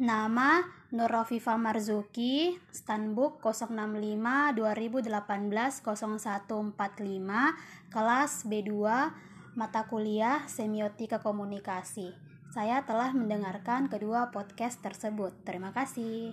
Nama Nurafifa Marzuki, Stanbook 065 2018 0145, kelas B2, mata kuliah Semiotika Komunikasi. Saya telah mendengarkan kedua podcast tersebut. Terima kasih.